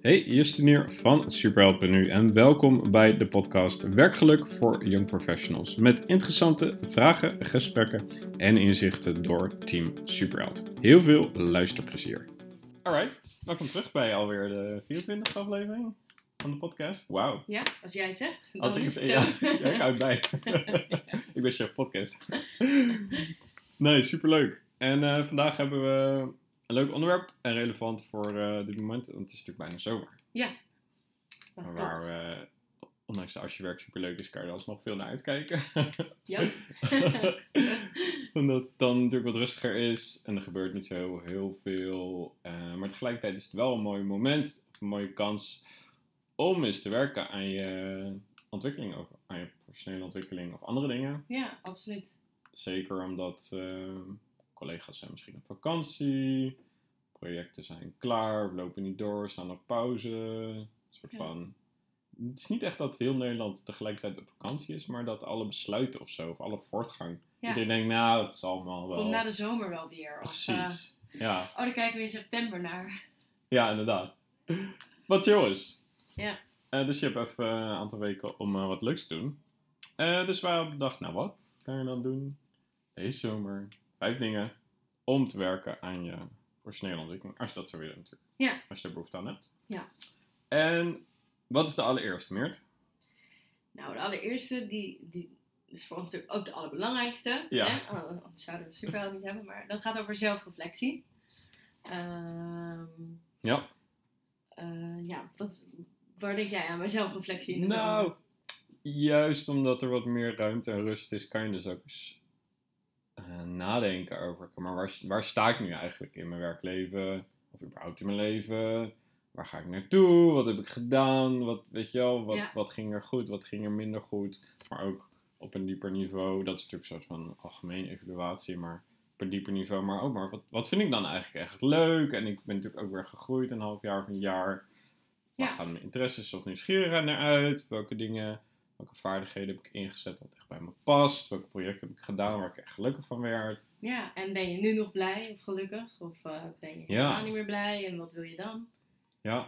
Hey, Justin hier van Nu en welkom bij de podcast Werkgeluk voor Young Professionals. Met interessante vragen, gesprekken en inzichten door Team Superheld. Heel veel luisterplezier. Alright, welkom terug bij alweer de 24e aflevering van de podcast. Wauw. Ja, als jij het zegt, dan Als ik is het, ja, ja, ik houd bij. ik ben chef podcast. nee, superleuk. En eh, vandaag hebben we een leuk onderwerp en relevant voor eh, dit moment, want het is natuurlijk bijna zomer. Dat Maar waar, eh, ondanks dat als je werk superleuk is, kan je er alsnog veel naar uitkijken. Ja. Omdat het dan natuurlijk wat rustiger is en er gebeurt niet zo heel veel. Eh, maar tegelijkertijd is het wel een mooi moment, een mooie kans om eens te werken aan je ontwikkeling, of aan je professionele ontwikkeling of andere dingen. ja, absoluut. Zeker omdat collega's zijn misschien op vakantie, projecten zijn klaar, lopen niet door, staan op pauze. Een soort Ja. van. Het is niet echt dat heel Nederland tegelijkertijd op vakantie is, maar dat alle besluiten of zo, of alle voortgang. Ja. Iedereen denkt, nou, het zal allemaal wel. Komt na de zomer wel weer. Of, eh, Precies. Ja. oh, daar kijken we in september naar. ja, inderdaad. Wat chill is. Ja. Eh, dus je hebt even een aantal weken om eh, wat leuks te doen. Dus wij hebben bedacht, nou wat kan je dan doen deze zomer? Vijf dingen om te werken aan je professionele ontwikkeling. Als je dat zou willen natuurlijk. Ja. Als je er behoefte aan hebt. Ja. En wat is de allereerste, Meert? Nou, de allereerste, die, die is voor ons natuurlijk ook de allerbelangrijkste. Ja. Hè? Oh, Anders zouden we super niet hebben, maar dat gaat over zelfreflectie. Ehm, Ja. eh, ja, wat, waar denk jij aan bij zelfreflectie? Nou, juist omdat er wat meer ruimte en rust is, kan je dus ook eens nadenken over. Maar waar, waar sta ik nu eigenlijk in mijn werkleven? Of überhaupt in mijn leven? Waar ga ik naartoe? Wat heb ik gedaan? Wat, weet je wel, wat, Ja. wat ging er goed? Wat ging er minder goed? Maar ook op een dieper niveau. Dat is natuurlijk een soort van algemeen evaluatie, maar op een dieper niveau. Maar ook maar, wat, wat vind ik dan eigenlijk echt leuk? En ik ben natuurlijk ook weer gegroeid een half jaar of een jaar. Waar Ja. gaan mijn interesses of nieuwsgierigheid naar uit? Welke dingen, welke vaardigheden heb ik ingezet wat echt bij me past? Welke projecten heb ik gedaan waar ik echt gelukkig van werd? Ja, en ben je nu nog blij of gelukkig? Of eh, ben je Ja. helemaal niet meer blij? En wat wil je dan? Ja,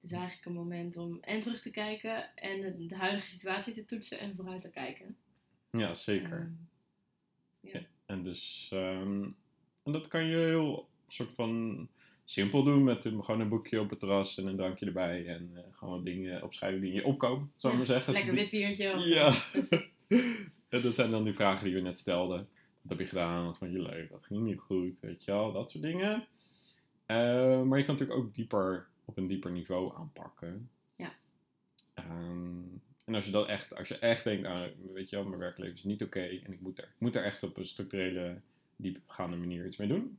Het is eigenlijk een moment om en terug te kijken en de, huidige situatie te toetsen en vooruit te kijken. ja zeker. Ehm, En dus, ehm, en dat kan je heel soort van simpel doen met een, gewoon een boekje op het terras en een drankje erbij. En eh, gewoon wat dingen opschrijven die in je opkomen, zou ik ja, maar zeggen. Lekker wit biertje. Ja. en dat zijn dan die vragen die we net stelden. Wat heb je gedaan? Wat vond je leuk? Wat ging niet goed? Weet je wel, dat soort dingen. Eh, maar je kan natuurlijk ook dieper, op een dieper niveau aanpakken. Ja. Ehm, en als je dat echt, als je echt denkt, nou, weet je wel, mijn werkleven is niet oké en ik moet er, ik moet er echt op een structurele, diepgaande manier iets mee doen.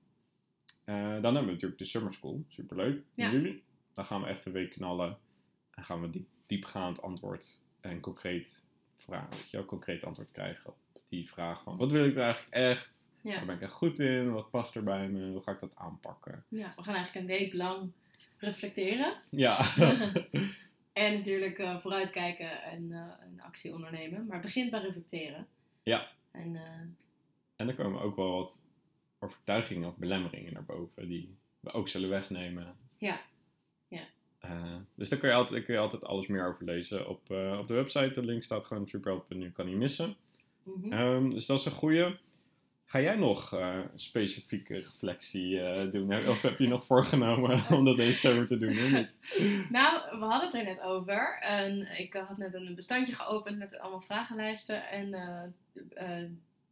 Eh, dan hebben we natuurlijk de Summer School, superleuk, Ja. juli. Dan gaan we echt een week knallen en gaan we diep, diepgaand antwoord en concreet vraag, weet je wel, concreet antwoord krijgen op die vraag van, wat wil ik er eigenlijk echt? Ja. Waar ben ik echt goed in? Wat past er bij me? Hoe ga ik dat aanpakken? Ja, we gaan eigenlijk een week lang reflecteren. Ja. En natuurlijk eh, vooruitkijken en eh, een actie ondernemen. Maar begint bij reflecteren. Ja. En eh, En er komen ook wel wat overtuigingen of belemmeringen naar boven die we ook zullen wegnemen. Ja. Ja. Eh, dus daar kun je, altijd, kun je altijd alles meer over lezen op, eh, op de website. De link staat gewoon op superhelp.nu, kan niet missen. mhm. Ehm, dus dat is een goede. Ga jij nog een specifieke reflectie doen? Of heb je nog voorgenomen om dat deze zomer te doen? Nou, we hadden het er net over. En ik had net een bestandje geopend met allemaal vragenlijsten. En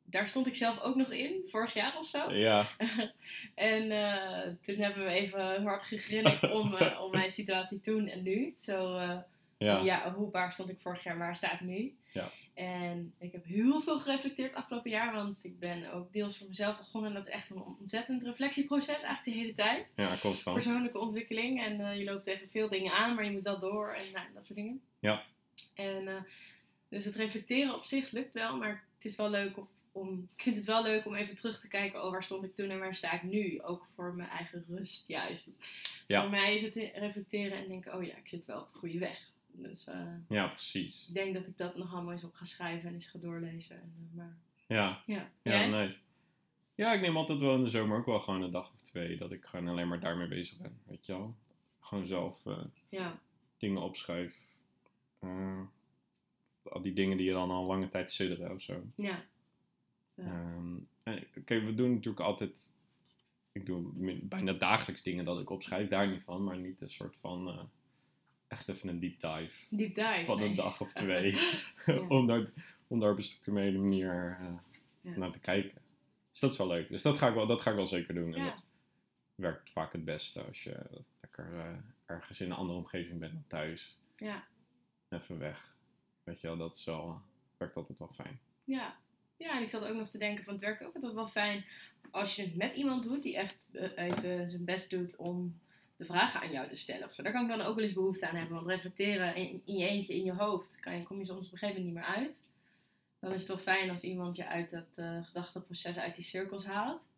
daar stond ik zelf ook nog in, vorig jaar of zo. Ja, En eh, toen hebben we even hard gegrinnikt om, eh, om mijn situatie toen en nu. Zo, eh, ja. ja. hoe, waar stond ik vorig jaar, waar sta ik nu? Ja. En ik heb heel veel gereflecteerd afgelopen jaar, want ik ben ook deels voor mezelf begonnen. En dat is echt een ontzettend reflectieproces, eigenlijk de hele tijd. ja constant. Persoonlijke ontwikkeling. En je loopt tegen veel dingen aan, maar je moet wel door en nou, dat soort dingen. Ja. En dus het reflecteren op zich lukt wel, maar het is wel leuk om, om, ik vind het wel leuk om even terug te kijken, oh waar stond ik toen en waar sta ik nu? Ook voor mijn eigen rust, juist. Ja. Voor mij is het reflecteren en denken, oh ja, ik zit wel op de goede weg. Dus eh, Ja, precies. ik denk dat ik dat nog allemaal eens op ga schrijven en eens ga doorlezen. En, eh, maar Ja, ja, ja nice. Ja, ik neem altijd wel in de zomer ook wel gewoon een dag of twee dat ik gewoon alleen maar daarmee bezig ben. Weet je wel? gewoon zelf eh, Ja, dingen opschrijf. Al die dingen die je dan al lange tijd sidderen of zo. ja. Ja. Ehm, Kijk, we doen natuurlijk altijd. Ik doe bijna dagelijks dingen dat ik opschrijf, daar niet van, maar niet een soort van. eh, echt even een deep dive Deep dive. van nee. een dag of twee. Om, daar, om daar op een structurele manier eh, naar te kijken. Dus dat is wel leuk. Dus dat ga ik wel, dat ga ik wel zeker doen. En dat werkt vaak het beste als je lekker eh, ergens in een andere omgeving bent dan thuis. Ja. Even weg. Weet je wel, dat is wel, werkt altijd wel fijn. Ja. Ja, en ik zat ook nog te denken van het werkt ook altijd wel fijn als je het met iemand doet die echt eh, even zijn best doet om de vragen aan jou te stellen. Of zo. Daar kan ik dan ook wel eens behoefte aan hebben. Want reflecteren in, in je eentje, in je hoofd, kan je, kom je soms op een gegeven moment niet meer uit. Dan is het wel fijn als iemand je uit dat eh, gedachteproces, uit die cirkels haalt.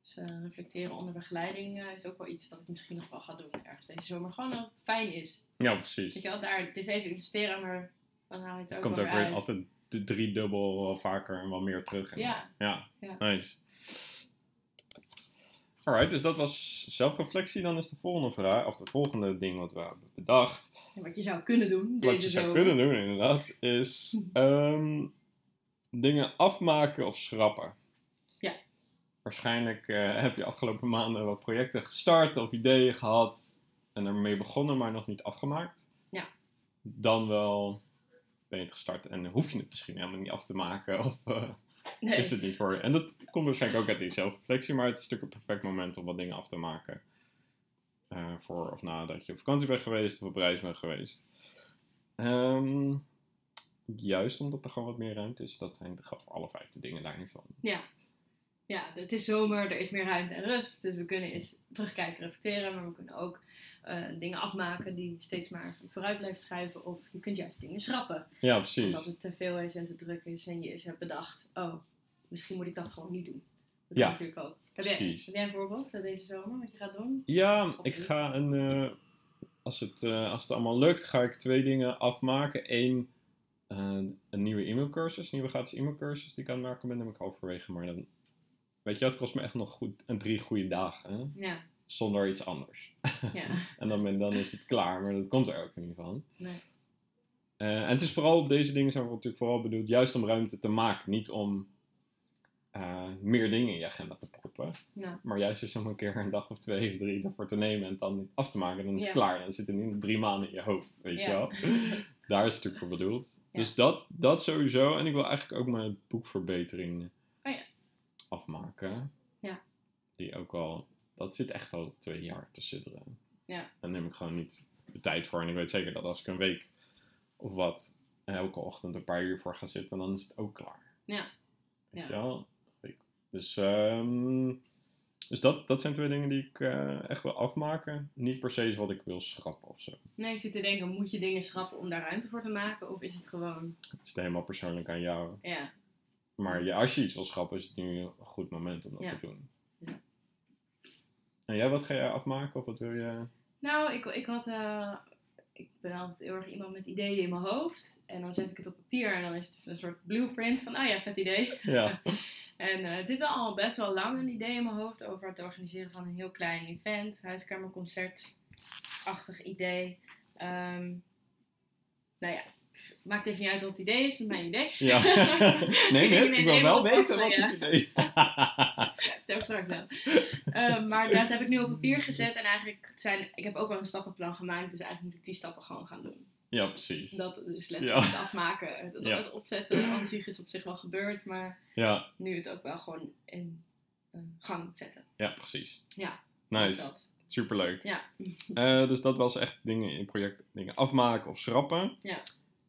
Dus eh, reflecteren onder begeleiding is ook wel iets wat ik misschien nog wel ga doen ergens deze zomer. Gewoon dat het fijn is. Ja, precies. Weet je wel, daar, het is even investeren, maar dan haal je het ook komt wel ook weer weer uit. altijd de drie dubbel wel vaker en wel meer terug. En, Ja. ja. Ja. Nice. Alright, dus dat was zelfreflectie. Dan is de volgende vraag, of de volgende ding wat we hebben bedacht. En wat je zou kunnen doen deze Wat je zou zomer. kunnen doen, inderdaad, is ehm, dingen afmaken of schrappen. Ja. Waarschijnlijk eh, heb je afgelopen maanden wat projecten gestart of ideeën gehad en ermee begonnen, maar nog niet afgemaakt. Ja. Dan wel ben je het gestart en hoef je het misschien helemaal niet af te maken of eh, Nee. is het niet voor je. En dat komt waarschijnlijk ook uit die zelfreflectie, maar het is natuurlijk een perfect moment om wat dingen af te maken. Eh, voor of nadat je op vakantie bent geweest of op reis bent geweest. Ehm, juist omdat er gewoon wat meer ruimte is. Dat zijn de, voor alle vijf de dingen daar niet van. Ja. Ja, het is zomer, er is meer ruimte en rust. Dus we kunnen eens terugkijken, reflecteren. Maar we kunnen ook eh, dingen afmaken die steeds maar vooruit blijven schuiven. Of je kunt juist dingen schrappen. Ja, precies. Omdat het te veel is en te druk is. En je eens hebt bedacht, oh, misschien moet ik dat gewoon niet doen. Dat Ja, kan natuurlijk ook. Heb jij, precies. heb jij een voorbeeld deze zomer wat je gaat doen? Ja, Of ik niet? ga een. eh, als, het, eh, als het allemaal lukt, ga ik twee dingen afmaken. Eén, een nieuwe e-mailcursus, een nieuwe gratis e-mailcursus die ik aan het maken ben. heb ik halverwege. Maar dan, weet je, het kost me echt nog goed en drie goede dagen. Ja, Zonder iets anders. ja. En dan, dan is het klaar, maar dat komt er ook niet van. Nee. Eh, en het is vooral, deze dingen zijn natuurlijk vooral bedoeld juist om ruimte te maken. Niet om eh, meer dingen in je agenda te proppen. Ja. Maar juist eens om een keer een dag of twee of drie ervoor te nemen en het dan niet af te maken. Dan is het Ja. klaar. Dan zit het in drie maanden in je hoofd, weet je wel. Daar is het natuurlijk voor bedoeld. Dus dat, dat sowieso. En ik wil eigenlijk ook mijn boekverbetering. Ja. Die ook al, dat zit echt al twee jaar te sudderen. Ja. Daar neem ik gewoon niet de tijd voor. En ik weet zeker dat als ik een week of wat elke ochtend een paar uur voor ga zitten, dan is het ook klaar. Ja. Weet Ja. je wel? Dus, ehm, dus dat, dat zijn twee dingen die ik eh, echt wil afmaken. Niet per se is wat ik wil schrappen of zo. Nee, ik zit te denken, moet je dingen schrappen om daar ruimte voor te maken? Of is het gewoon, Het is helemaal persoonlijk aan jou. ja, Maar ja, als je iets wil schrappen, is het nu een goed moment om dat Ja. te doen. Ja. En jij, wat ga jij afmaken? Of wat wil je... Nou, ik, ik had. eh, ik ben altijd heel erg iemand met ideeën in mijn hoofd. En dan zet ik het op papier en dan is het een soort blueprint van, ah ja, vet idee. Ja, En eh, het is wel al best wel lang een idee in mijn hoofd over het organiseren van een heel klein event, huiskamerconcert-achtig idee. Ehm, nou ja, maakt even niet uit wat het idee is, is mijn idee. ja. nee, nee, ik wil wel weten wat het idee Dat ook straks wel. Eh, maar dat heb ik nu op papier gezet en eigenlijk zijn, ik heb ook wel een stappenplan gemaakt, dus eigenlijk moet ik die stappen gewoon gaan doen. Ja, precies. Dat is letterlijk Ja. het afmaken, het, Ja. het opzetten aan zich is op zich wel gebeurd, maar Ja, nu het ook wel gewoon in eh, gang zetten. ja, precies. Ja, Nice. dat. Superleuk. Ja. Eh, dus dat was echt dingen in project dingen afmaken of schrappen. Ja.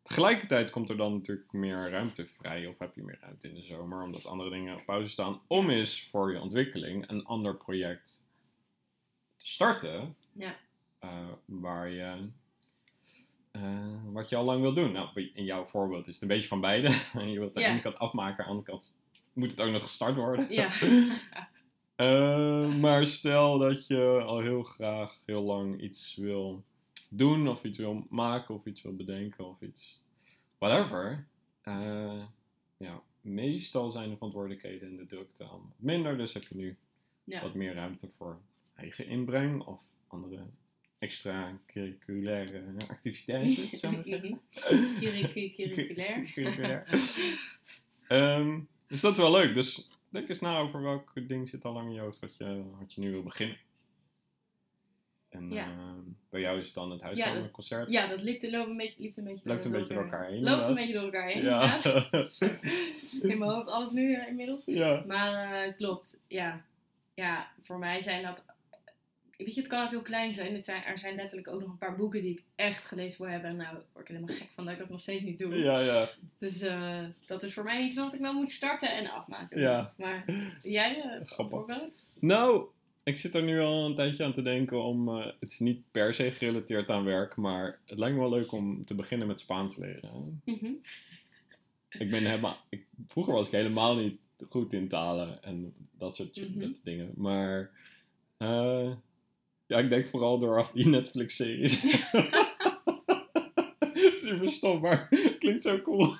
Tegelijkertijd komt er dan natuurlijk meer ruimte vrij, of heb je meer ruimte in de zomer, omdat andere dingen op pauze staan, om eens voor je ontwikkeling een ander project te starten, Ja. eh, waar je, eh, wat je al lang wil doen. Nou, in jouw voorbeeld is het een beetje van beide. je wilt aan de Ja. ene kant afmaken, aan de andere kant moet het ook nog gestart worden. Ja. Eh, maar stel dat je al heel graag heel lang iets wil doen, of iets wil maken, of iets wil bedenken, of iets. Whatever. Eh, ja, meestal zijn de verantwoordelijkheden en de drukte al wat minder, dus heb je nu Ja. wat meer ruimte voor eigen inbreng of andere extra-curriculaire activiteiten. zou ik maar zeggen. Curricu- Curriculair. Curriculair. Ehm, dus dat is wel leuk. Dus denk eens na over welk ding zit al lang in je hoofd wat je, wat je nu wil beginnen. En Ja. ehm, bij jou is het dan het Ja, huishouden dat- concert. Ja, dat liep, een beetje, liep een beetje, Loopt een beetje door elkaar heen. Loopt een beetje door elkaar heen, Ja. In mijn hoofd alles nu eh, inmiddels. ja. Maar eh, klopt, ja. Ja, voor mij zijn dat... Weet je, het kan ook heel klein zijn. Het zijn. Er zijn letterlijk ook nog een paar boeken die ik echt gelezen wil hebben. Nou, daar word ik helemaal gek van dat ik dat nog steeds niet doe. Ja, ja. Dus eh, dat is voor mij iets wat ik wel moet starten en afmaken. Ja. Maar jij, eh Grappig. Nou, ik zit er nu al een tijdje aan te denken om. eh, het is niet per se gerelateerd aan werk, maar het lijkt me wel leuk om te beginnen met Spaans leren. Mhm. Ik ben helemaal. Ik, vroeger was ik helemaal niet goed in talen en dat soort, Mhm. dat soort dingen. Maar. eh, ja, ik denk vooral door die Netflix-series. Super stom, maar klinkt zo cool.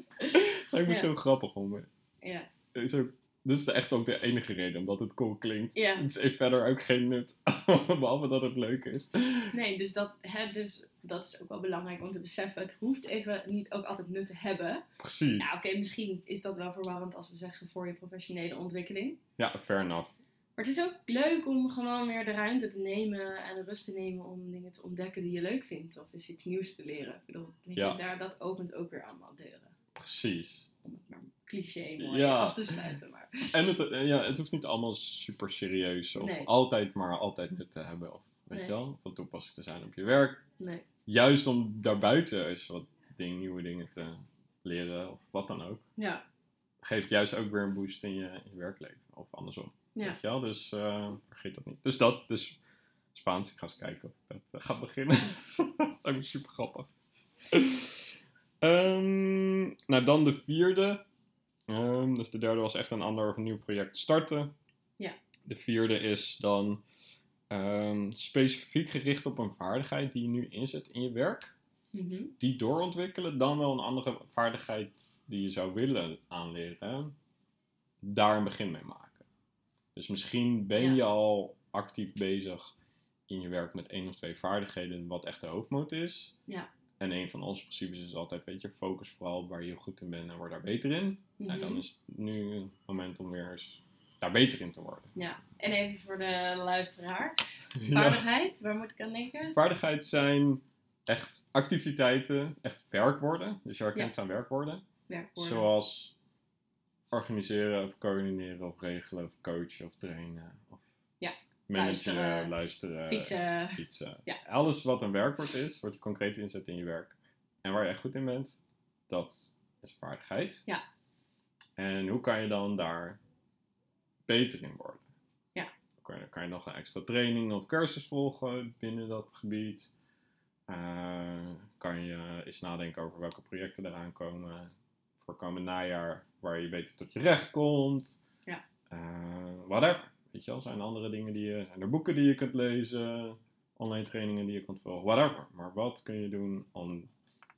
lijkt me Ja. zo grappig om. Ja. Zo, dit is echt ook de enige reden, omdat het cool klinkt. Ja. Het heeft verder ook geen nut, behalve dat het leuk is. Nee, dus dat, hè, dus dat is ook wel belangrijk om te beseffen. Het hoeft even niet ook altijd nut te hebben. Precies. Nou, oké, misschien is dat wel verwarrend als we zeggen voor je professionele ontwikkeling. Ja, fair enough. Maar het is ook leuk om gewoon weer de ruimte te nemen en de rust te nemen om dingen te ontdekken die je leuk vindt. Of eens iets nieuws te leren. Ik bedoel, weet Ja. je, daar, dat opent ook weer allemaal deuren. Precies. Om het maar cliché mooi Ja. af te sluiten. Maar. En het, eh, ja, het hoeft niet allemaal super serieus of Nee. altijd maar altijd nut te hebben. Of weet Nee. je wel, van toepassing te zijn op je werk. Nee. Juist om daarbuiten eens wat ding, nieuwe dingen te leren of wat dan ook. Ja. Geeft juist ook weer een boost in je, in je werkleven. Of andersom. Ja. Weet je wel? Dus eh, vergeet dat niet. Dus dat, dus Spaans. Ik ga eens kijken of ik dat eh, ga beginnen. dat is super grappig. Ehm, nou, dan de vierde. Ehm, dus de derde was echt een ander of een nieuw project starten. Ja. De vierde is dan ehm, specifiek gericht op een vaardigheid die je nu inzet in je werk. Mhm. Die doorontwikkelen, dan wel een andere vaardigheid die je zou willen aanleren. Daar een begin mee maken. Dus misschien ben Ja. je al actief bezig in je werk met één of twee vaardigheden, wat echt de hoofdmoot is. Ja. En een van onze principes is altijd, weet je, focus vooral waar je goed in bent en word daar beter in. Nou, dan is het nu het moment om weer eens daar beter in te worden. Ja. En even voor de luisteraar. Ja. Vaardigheid, waar moet ik aan denken? Vaardigheid zijn echt activiteiten, echt werkwoorden. Dus je herkent Ja. aan werkwoorden. Werkwoorden. Zoals organiseren of coördineren of regelen of coachen of trainen. Managen, luisteren, luisteren, Fietsen. fietsen. Ja. Alles wat een werkwoord is, wordt je concreet inzet in je werk. En waar je echt goed in bent, dat is vaardigheid. Ja. En hoe kan je dan daar beter in worden? Ja. Kan je, kan je nog een extra training of cursus volgen binnen dat gebied. Eh, kan je eens nadenken over welke projecten eraan komen voor komend najaar, waar je beter tot je recht komt. Ja. Eh, whatever. Weet je wel, zijn er andere dingen die je, zijn er boeken die je kunt lezen, online trainingen die je kunt volgen, whatever. Maar wat kun je doen om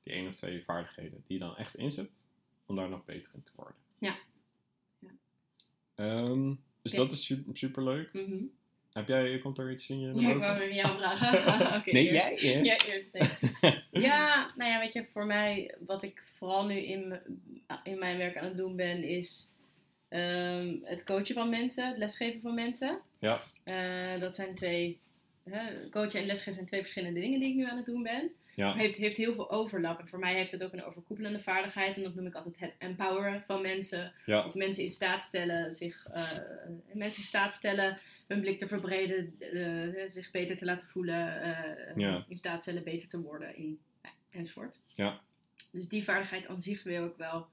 die één of twee vaardigheden die je dan echt inzet, om daar nog beter in te worden? Ja. Ja. Ehm, dus dat is super, super leuk. Mhm. Heb jij, komt er iets in je Ja, ik wou jou vragen. Oké, Nee, eerst. jij eerst. Ja, eerst. nee. ja, nou ja, weet je, voor mij, wat ik vooral nu in, in mijn werk aan het doen ben, is ehm, het coachen van mensen, het lesgeven van mensen. Ja. Eh, dat zijn twee, hè, coachen en lesgeven zijn twee verschillende dingen die ik nu aan het doen ben. Ja. Maar heeft, heeft heel veel overlap. En voor mij heeft het ook een overkoepelende vaardigheid. En dat noem ik altijd het empoweren van mensen. Ja. Of mensen in staat stellen, zich, eh, mensen in staat stellen hun blik te verbreden, eh, zich beter te laten voelen, Ja. in staat stellen beter te worden in, enzovoort. Ja. Dus die vaardigheid aan zich wil ik wel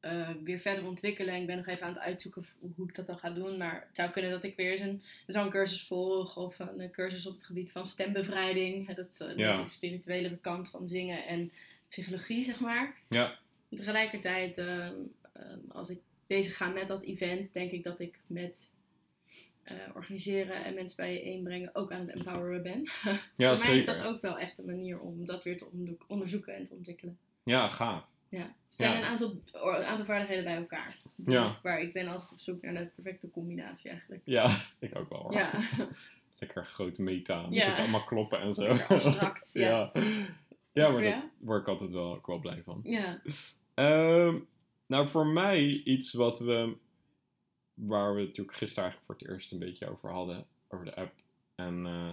eh, weer verder ontwikkelen. Ik ben nog even aan het uitzoeken hoe ik dat dan ga doen. Maar het zou kunnen dat ik weer eens een, zo'n cursus volg. Of een, eh, cursus op het gebied van stembevrijding. Hè, Dat is Ja. beetje de spirituele kant van zingen en psychologie, zeg maar. Ja. Tegelijkertijd, ehm, ehm, als ik bezig ga met dat event, denk ik dat ik met eh, organiseren en mensen bijeenbrengen ook aan het empoweren ben. Dus Ja, voor mij is dat ook wel echt een manier om dat weer te onderzoeken en te ontwikkelen. Ja, gaaf. Ja. Ja. een aantal, een aantal vaardigheden bij elkaar. Ja. Waar ik ben altijd op zoek naar de perfecte combinatie eigenlijk. Ja, ik ook wel hoor. Ja, lekker grote meta. Moet Ja. het allemaal kloppen en zo. Lekker abstract, ja. ja. Ja, maar Ja? daar word ik altijd wel, ook wel blij van. Ja. Ehm, nou, voor mij iets wat we, waar we natuurlijk gisteren eigenlijk voor het eerst een beetje over hadden, over de app. En eh,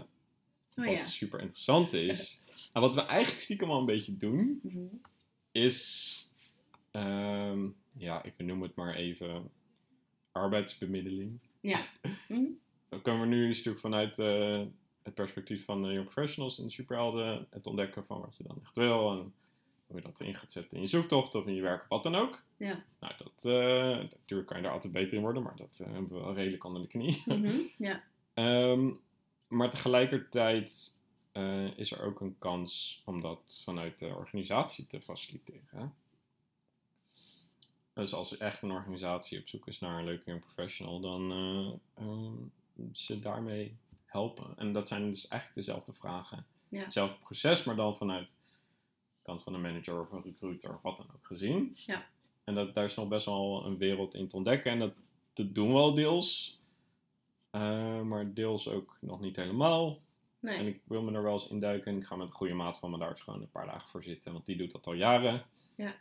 Oh wat ja. super interessant is, en wat we eigenlijk stiekem al een beetje doen, Mhm. Is, ehm, ja, ik noem het maar even, arbeidsbemiddeling. Ja. Mhm. Dan kunnen we nu een stuk vanuit eh, het perspectief van de young professionals en de superhelden het ontdekken van wat je dan echt wil en hoe je dat in gaat zetten in je zoektocht of in je werk of wat dan ook. Ja. Nou, dat, eh, natuurlijk kan je daar altijd beter in worden, maar dat eh, hebben we wel redelijk onder de knie. Mhm. Ja. Ehm, maar tegelijkertijd eh, is er ook een kans om dat vanuit de organisatie te faciliteren. Dus als echt een organisatie op zoek is naar een leuke young professional, dan eh, ehm, ze daarmee helpen. En dat zijn dus eigenlijk dezelfde vragen. Ja. Hetzelfde proces, maar dan vanuit de kant van een manager of een recruiter of wat dan ook gezien. Ja. En dat, daar is nog best wel een wereld in te ontdekken. En dat, dat doen we al deels. Eh, maar deels ook nog niet helemaal. En Nee. ik wil me er wel eens induiken. En ik ga met een goede maat van me daar gewoon een paar dagen voor zitten. Want die doet dat al jaren. Ja.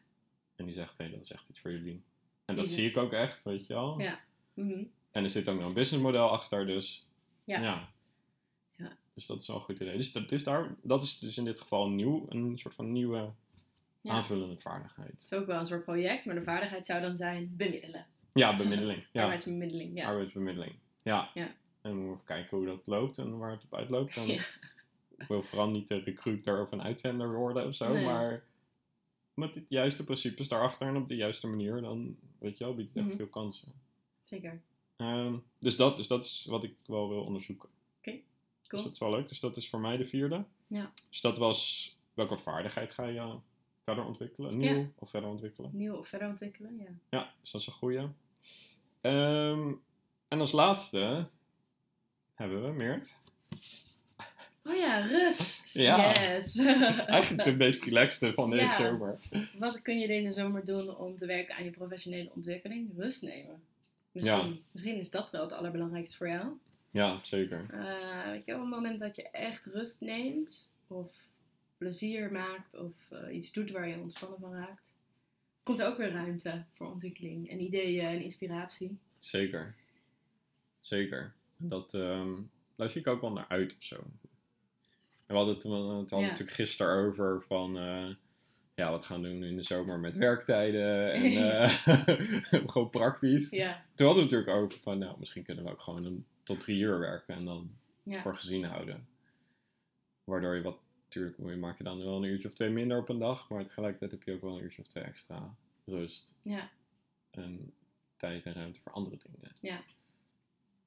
En die zegt, hé, dat is echt iets voor jullie. En dat zie ik ook echt, weet je wel. Ja. Mhm. En er zit ook nog een businessmodel achter, dus Ja. ja. Ja. Dus dat is wel een goed idee. Dus dat, is daar, dat is dus in dit geval nieuw, een soort van nieuwe Ja. aanvullende vaardigheid. Het is ook wel een soort project, maar de vaardigheid zou dan zijn bemiddelen. Ja, bemiddeling. Ja, Arbeidsbemiddeling, ja. arbeidsbemiddeling. Ja. Ja. Even kijken hoe dat loopt en waar het op uitloopt. Ja. Ik wil vooral niet de recruiter of een uitzender worden of zo, Nee. maar met de juiste principes daarachter en op de juiste manier, dan weet je wel, biedt het echt Mhm. veel kansen. Zeker. Ehm, dus, dat, dus dat is wat ik wel wil onderzoeken. Cool. Dus dat is wel leuk. Dus dat is voor mij de vierde. Ja. Dus dat was, welke vaardigheid ga je verder ontwikkelen? Nieuw Ja. of verder ontwikkelen? Nieuw of verder ontwikkelen, ja. Ja, dus dat is een goeie. Ehm, en als laatste hebben we Meert. Oh ja, rust. Ja. Yes. Eigenlijk de meest relaxte van deze Ja. zomer. Wat kun je deze zomer doen om te werken aan je professionele ontwikkeling? Rust nemen. Misschien, misschien is dat wel het allerbelangrijkste voor jou. Ja, zeker. Eh, weet je, op het moment dat je echt rust neemt, of plezier maakt, of eh, iets doet waar je ontspannen van raakt, komt er ook weer ruimte voor ontwikkeling en ideeën en inspiratie. Zeker. Zeker. En Dat, ehm daar zie ik ook wel naar uit of zo. En we hadden het, we hadden Ja. natuurlijk gisteren over van... eh, ja, wat gaan we doen in de zomer met werktijden en eh, gewoon praktisch. Ja, Toen hadden we het natuurlijk over van, nou, misschien kunnen we ook gewoon een, tot drie uur werken en dan ja, voor gezien houden. Waardoor je wat, natuurlijk je maak je dan wel een uurtje of twee minder op een dag, maar tegelijkertijd heb je ook wel een uurtje of twee extra rust ja, en tijd en ruimte voor andere dingen. Ja.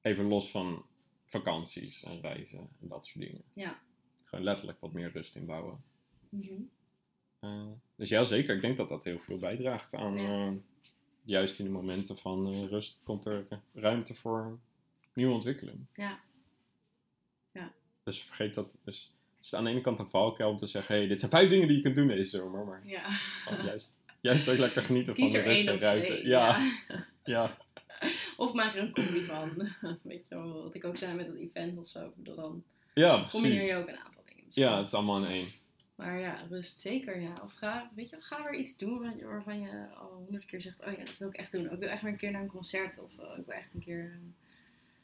Even los van vakanties en reizen en dat soort dingen. Ja. Gewoon letterlijk wat meer rust inbouwen. Mhm. Eh, dus ja, zeker. Ik denk dat dat heel veel bijdraagt aan. Ja. eh, juist in de momenten van eh, rust komt er ruimte voor nieuwe ontwikkeling. Ja. Ja. Dus vergeet dat. Dus het is aan de ene kant een valkuil om te zeggen: hey, dit zijn vijf dingen die je kunt doen deze zomer. Maar ja. juist, juist ook lekker genieten Kies van de rust en twee. Ja, ja. Of maak er een combi van. Weet je wel, wat ik ook zei met dat event of zo. Bedoel, dan ja, combineer precies. je ook een aantal dingen. misschien. Ja, het is allemaal in één. Maar ja, rust zeker, ja. Of ga, weet je, ga weer iets doen waar- waarvan je al honderd keer zegt, oh ja, dat wil ik echt doen. Ik wil echt weer een keer naar een concert of eh, ik wil echt een keer eh,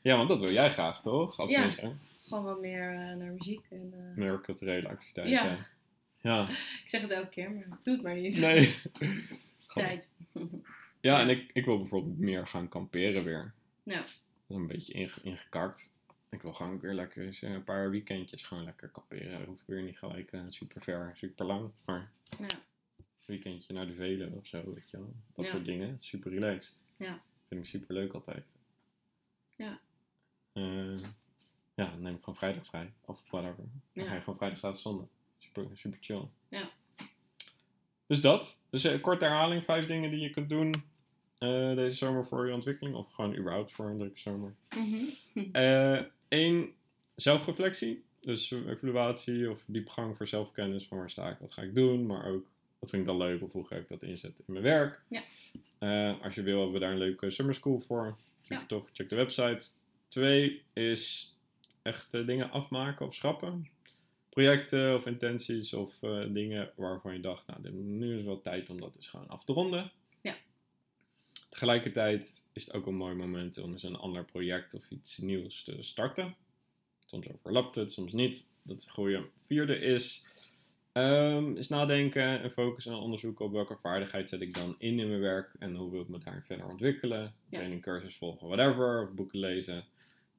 Ja, want dat wil jij graag, toch? Of Ja. gewoon wat meer eh, naar muziek. En, meer culturele activiteiten. Ja. Ja. Ik zeg het elke keer, maar doe het maar niet. Nee. Tijd. Ja, en ik, ik wil bijvoorbeeld meer gaan kamperen weer. Nou, Dat is een beetje inge- ingekakt. Ik wil gewoon weer lekker eens een paar weekendjes gewoon lekker kamperen. Dat hoeft weer niet gelijk eh, super ver, super lang. Maar Ja. weekendje naar de Velen of zo, weet je wel. Dat Ja. soort dingen. Super relaxed. Ja. Vind ik super leuk altijd. Ja. Eh, ja, dan neem ik gewoon vrijdag vrij. Of whatever. Dan Ja. ga je gewoon vrijdag, zaterdag, zondag. Super, super chill. Ja. Dus dat. Dus een korte herhaling. Vijf dingen die je kunt doen eh, deze zomer voor je ontwikkeling. Of gewoon überhaupt voor een leuke zomer. Mhm. Eén, zelfreflectie. Dus evaluatie of diepgang voor zelfkennis. Van waar sta ik, wat ga ik doen. Maar ook, wat vind ik dan leuk of hoe ga ik dat inzetten in mijn werk. Ja. Eh, als je wil, hebben we daar een leuke summer school voor. Ja. tof, check de website. Twee is echt eh, dingen afmaken of schrappen? Projecten of intenties of eh, dingen waarvan je dacht, nou, nu is wel tijd om dat eens gewoon af te ronden. Ja. Tegelijkertijd is het ook een mooi moment om eens een ander project of iets nieuws te starten. Soms overlapt het, soms niet. Dat is een goede. Vierde is, ehm, is nadenken en focussen en onderzoeken op welke vaardigheid zet ik dan in in mijn werk en hoe wil ik me daar verder ontwikkelen. Ja. Training, cursus volgen, whatever, of boeken lezen.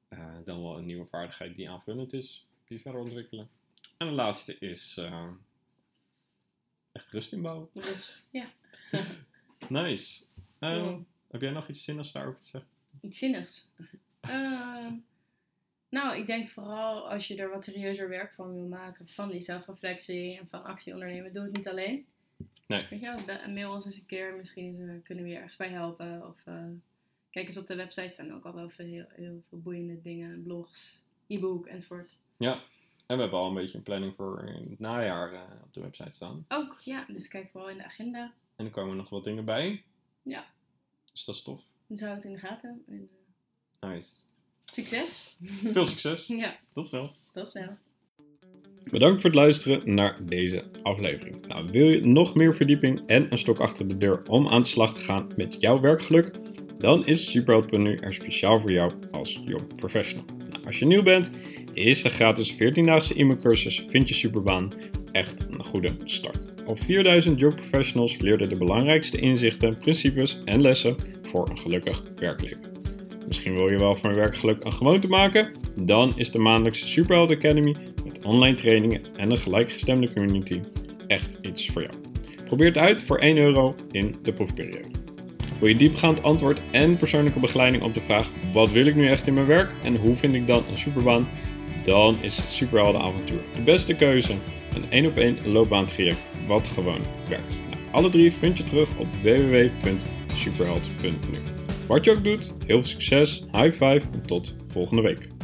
Eh, dan wel een nieuwe vaardigheid die aanvullend is, die verder ontwikkelen. En de laatste is eh, echt rust inbouwen. Rust. Ja. Nice. Ehm, Ja. Heb jij nog iets zinnigs daarover te zeggen? Iets zinnigs. Ehm, nou, ik denk vooral als je er wat serieuzer werk van wil maken, van die zelfreflectie en van actie ondernemen, doe het niet alleen. Nee. Weet je wel, mail ons eens een keer, misschien is, er- kunnen we je ergens bij helpen. Of eh, kijk eens op de website, staan ook al wel veel, heel, heel veel boeiende dingen, blogs, e-book enzovoort. Ja. En we hebben al een beetje een planning voor het najaar eh, op de website staan. Ook, ja, dus kijk vooral in de agenda. En er komen nog wat dingen bij. Ja. Dus dat is tof. Dan zou het in de gaten. En, eh, Nice. succes! Veel succes. ja, Tot snel. dat snel. Bedankt voor het luisteren naar deze aflevering. Nou, wil je nog meer verdieping en een stok achter de deur om aan de slag te gaan met jouw werkgeluk? Dan is Superheld.nu er speciaal voor jou als jong professional. Als je nieuw bent, is de gratis 14-daagse e-mailcursus Vind je Superbaan echt een goede start. Al 4000 jong professionals leerden de belangrijkste inzichten, principes en lessen voor een gelukkig werkleven. Misschien wil je wel van werkgeluk een gewoonte maken? Dan is de maandelijkse Superheld Academy met online trainingen en een gelijkgestemde community echt iets voor jou. Probeer het uit voor 1 euro in de proefperiode. Wil je diepgaand antwoord en persoonlijke begeleiding op de vraag: wat wil ik nu echt in mijn werk en hoe vind ik dan een superbaan? Dan is Superhelden Avontuur de beste keuze. Een 1 op 1 loopbaantraject wat gewoon werkt. Nou, alle drie vind je terug op www.superheld.nu. Wat je ook doet, heel veel succes, high five en tot volgende week.